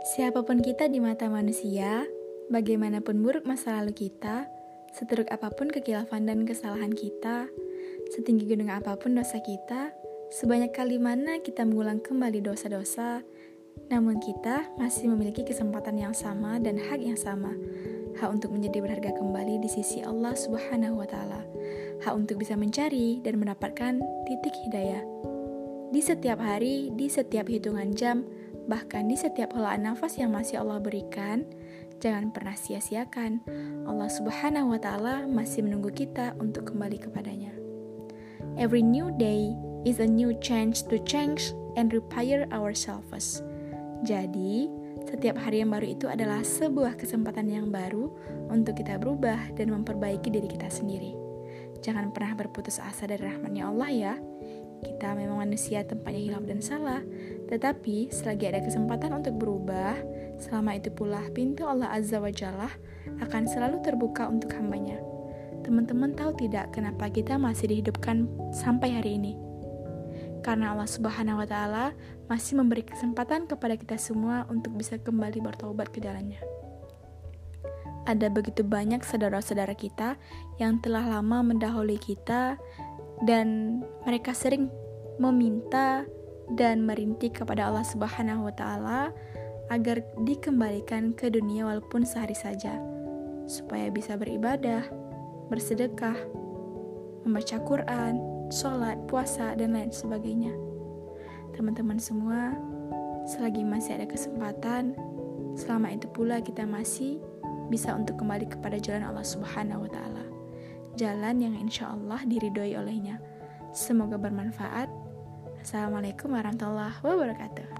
Siapa pun kita di mata manusia, bagaimanapun buruk masa lalu kita, seteruk apa pun kekilafan dan kesalahan kita, setinggi gunung apa pun dosa kita, sebanyak kali mana kita mengulang kembali dosa-dosa, namun kita masih memiliki kesempatan yang sama dan hak yang sama. Hak untuk menjadi berharga kembali di sisi Allah Subhanahu wa Ta'ala, hak untuk bisa mencari dan mendapatkan titik hidayah. Di setiap hari, di setiap hitungan jam, Bahkan di setiap helaan nafas yang masih Allah berikan, jangan pernah sia-siakan. Allah Subhanahu wa taala masih menunggu kita untuk kembali kepadanya. Every new day is a new chance to change and repair ourselves. Jadi, setiap hari yang baru itu adalah sebuah kesempatan yang baru untuk kita berubah dan memperbaiki diri kita sendiri. Jangan pernah berputus asa dari rahmatnya Allah ya. Kita memang manusia tempatnya hilaf dan salah, tetapi selagi ada kesempatan untuk berubah, selama itu pula pintu Allah Azza wa Jalla akan selalu terbuka untuk hambanya. Teman-teman tahu tidak kenapa kita masih dihidupkan sampai hari ini? Karena Allah Subhanahu wa taala masih memberi kesempatan kepada kita semua untuk bisa kembali bertobat ke jalannya. Ada begitu banyak saudara-saudara kita yang telah lama mendahului kita dan mereka sering meminta dan merintih kepada Allah Subhanahu wa taala agar dikembalikan ke dunia walaupun sehari saja supaya bisa beribadah, bersedekah, membaca Quran, sholat, puasa, dan lain sebagainya. Teman-teman semua, selagi masih ada kesempatan, selama itu pula kita masih bisa untuk kembali kepada jalan Allah Subhanahu wa Ta'ala jalan yang insya Allah diridhoi olehnya. Semoga bermanfaat. Assalamualaikum warahmatullahi wabarakatuh.